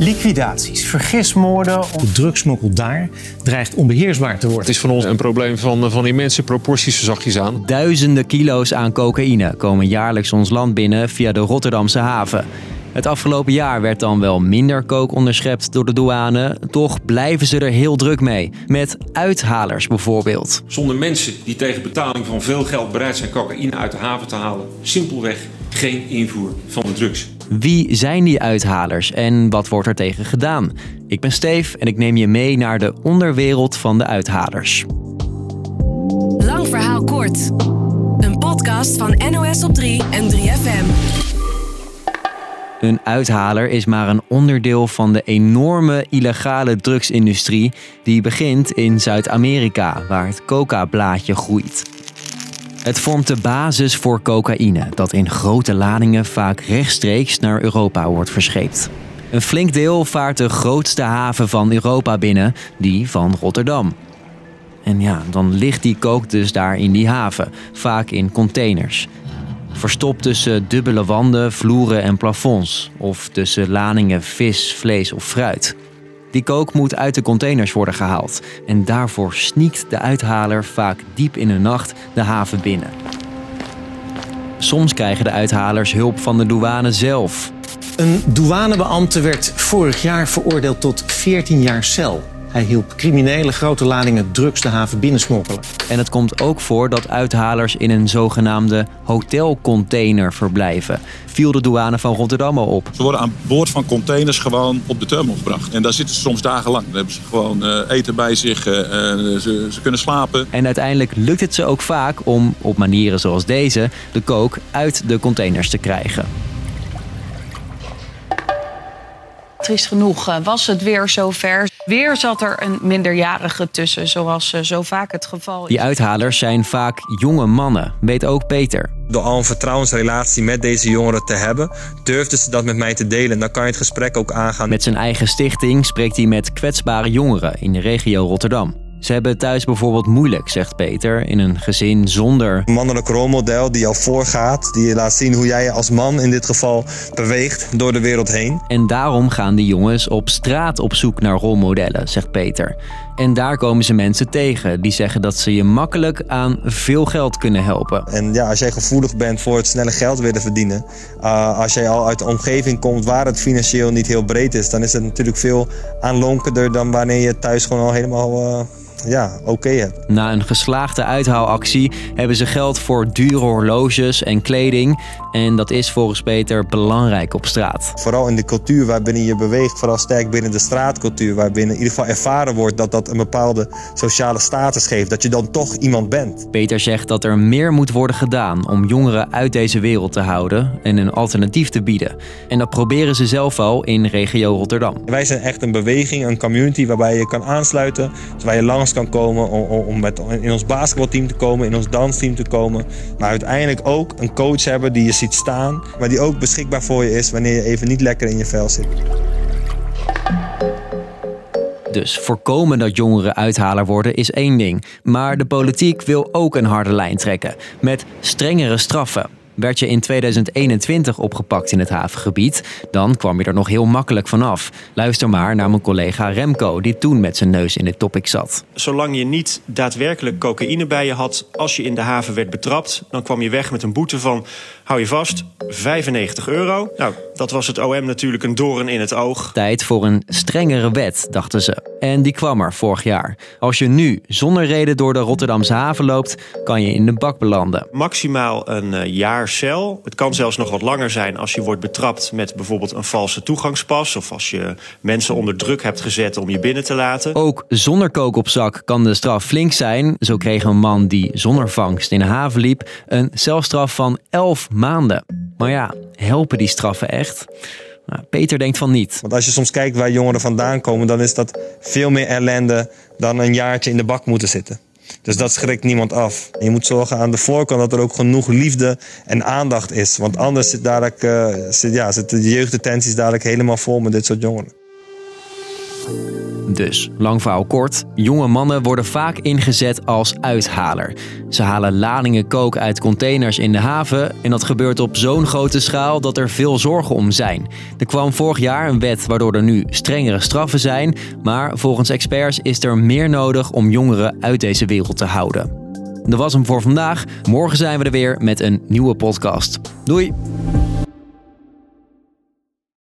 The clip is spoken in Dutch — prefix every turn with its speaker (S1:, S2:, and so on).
S1: Liquidaties, vergismoorden, de drugsmokkel daar dreigt onbeheersbaar te worden.
S2: Het is van ons een probleem van, van immense proporties, zachtjes aan.
S3: Duizenden kilo's aan cocaïne komen jaarlijks ons land binnen via de Rotterdamse haven. Het afgelopen jaar werd dan wel minder kook onderschept door de douane. Toch blijven ze er heel druk mee. Met uithalers bijvoorbeeld.
S2: Zonder mensen die tegen betaling van veel geld bereid zijn cocaïne uit de haven te halen. Simpelweg geen invoer van de drugs.
S3: Wie zijn die uithalers en wat wordt er tegen gedaan? Ik ben Steef en ik neem je mee naar de onderwereld van de uithalers.
S4: Lang verhaal kort. Een podcast van NOS op 3 en 3FM.
S3: Een uithaler is maar een onderdeel van de enorme illegale drugsindustrie die begint in Zuid-Amerika, waar het coca-blaadje groeit. Het vormt de basis voor cocaïne, dat in grote ladingen vaak rechtstreeks naar Europa wordt verscheept. Een flink deel vaart de grootste haven van Europa binnen, die van Rotterdam. En ja, dan ligt die kook dus daar in die haven, vaak in containers. Verstopt tussen dubbele wanden, vloeren en plafonds. Of tussen ladingen vis, vlees of fruit. Die kook moet uit de containers worden gehaald. En daarvoor sneakt de uithaler vaak diep in de nacht de haven binnen. Soms krijgen de uithalers hulp van de douane zelf.
S1: Een douanebeambte werd vorig jaar veroordeeld tot 14 jaar cel. Hij hielp criminele grote ladingen drugs de haven binnensmokkelen.
S3: En het komt ook voor dat uithalers in een zogenaamde hotelcontainer verblijven. Viel de douane van Rotterdam al op.
S5: Ze worden aan boord van containers gewoon op de terminal gebracht. En daar zitten ze soms dagenlang. Dan hebben ze gewoon uh, eten bij zich, uh, ze, ze kunnen slapen.
S3: En uiteindelijk lukt het ze ook vaak om, op manieren zoals deze, de kook uit de containers te krijgen.
S6: Triest genoeg was het weer zover. Weer zat er een minderjarige tussen, zoals zo vaak het geval is.
S3: Die uithalers zijn vaak jonge mannen, weet ook Peter.
S7: Door al een vertrouwensrelatie met deze jongeren te hebben, durfden ze dat met mij te delen. Dan kan je het gesprek ook aangaan.
S3: Met zijn eigen stichting spreekt hij met kwetsbare jongeren in de regio Rotterdam. Ze hebben het thuis bijvoorbeeld moeilijk, zegt Peter, in een gezin zonder...
S7: Een mannelijk rolmodel die jou voorgaat, die je laat zien hoe jij je als man in dit geval beweegt door de wereld heen.
S3: En daarom gaan die jongens op straat op zoek naar rolmodellen, zegt Peter. En daar komen ze mensen tegen die zeggen dat ze je makkelijk aan veel geld kunnen helpen.
S7: En ja, als jij gevoelig bent voor het snelle geld willen verdienen, uh, als jij al uit de omgeving komt waar het financieel niet heel breed is, dan is het natuurlijk veel aanlonkender dan wanneer je thuis gewoon al helemaal... Uh, ja, oké.
S3: Na een geslaagde uithaalactie hebben ze geld voor dure horloges en kleding. En dat is volgens Peter belangrijk op straat.
S7: Vooral in de cultuur waarbinnen je beweegt, vooral sterk binnen de straatcultuur, waarbinnen in ieder geval ervaren wordt dat dat een bepaalde sociale status geeft. Dat je dan toch iemand bent.
S3: Peter zegt dat er meer moet worden gedaan om jongeren uit deze wereld te houden en een alternatief te bieden. En dat proberen ze zelf al in regio Rotterdam.
S7: Wij zijn echt een beweging, een community waarbij je kan aansluiten, waar je langs kan komen om, om met, in ons basketbalteam te komen, in ons dansteam te komen. Maar uiteindelijk ook een coach hebben die je ziet staan, maar die ook beschikbaar voor je is wanneer je even niet lekker in je vel zit.
S3: Dus voorkomen dat jongeren uithaler worden is één ding. Maar de politiek wil ook een harde lijn trekken. Met strengere straffen. Werd je in 2021 opgepakt in het havengebied, dan kwam je er nog heel makkelijk vanaf. Luister maar naar mijn collega Remco, die toen met zijn neus in dit topic zat.
S8: Zolang je niet daadwerkelijk cocaïne bij je had, als je in de haven werd betrapt, dan kwam je weg met een boete van, hou je vast, 95 euro. Nou, dat was het OM natuurlijk een doorn in het oog.
S3: Tijd voor een strengere wet, dachten ze. En die kwam er vorig jaar. Als je nu zonder reden door de Rotterdamse haven loopt, kan je in de bak belanden.
S8: Maximaal een uh, jaar cel. Het kan zelfs nog wat langer zijn als je wordt betrapt met bijvoorbeeld een valse toegangspas. Of als je mensen onder druk hebt gezet om je binnen te laten.
S3: Ook zonder kook op zak kan de straf flink zijn. Zo kreeg een man die zonder vangst in de haven liep een celstraf van 11 maanden. Maar ja, helpen die straffen echt? Nou, Peter denkt van niet.
S7: Want als je soms kijkt waar jongeren vandaan komen, dan is dat veel meer ellende dan een jaartje in de bak moeten zitten. Dus dat schrikt niemand af. je moet zorgen aan de voorkant dat er ook genoeg liefde en aandacht is. Want anders zit dadelijk, uh, zit, ja, zitten de jeugddetenties dadelijk helemaal vol met dit soort jongeren.
S3: Dus, lang verhaal kort, jonge mannen worden vaak ingezet als uithaler. Ze halen ladingen kook uit containers in de haven en dat gebeurt op zo'n grote schaal dat er veel zorgen om zijn. Er kwam vorig jaar een wet waardoor er nu strengere straffen zijn, maar volgens experts is er meer nodig om jongeren uit deze wereld te houden. Dat was hem voor vandaag. Morgen zijn we er weer met een nieuwe podcast. Doei!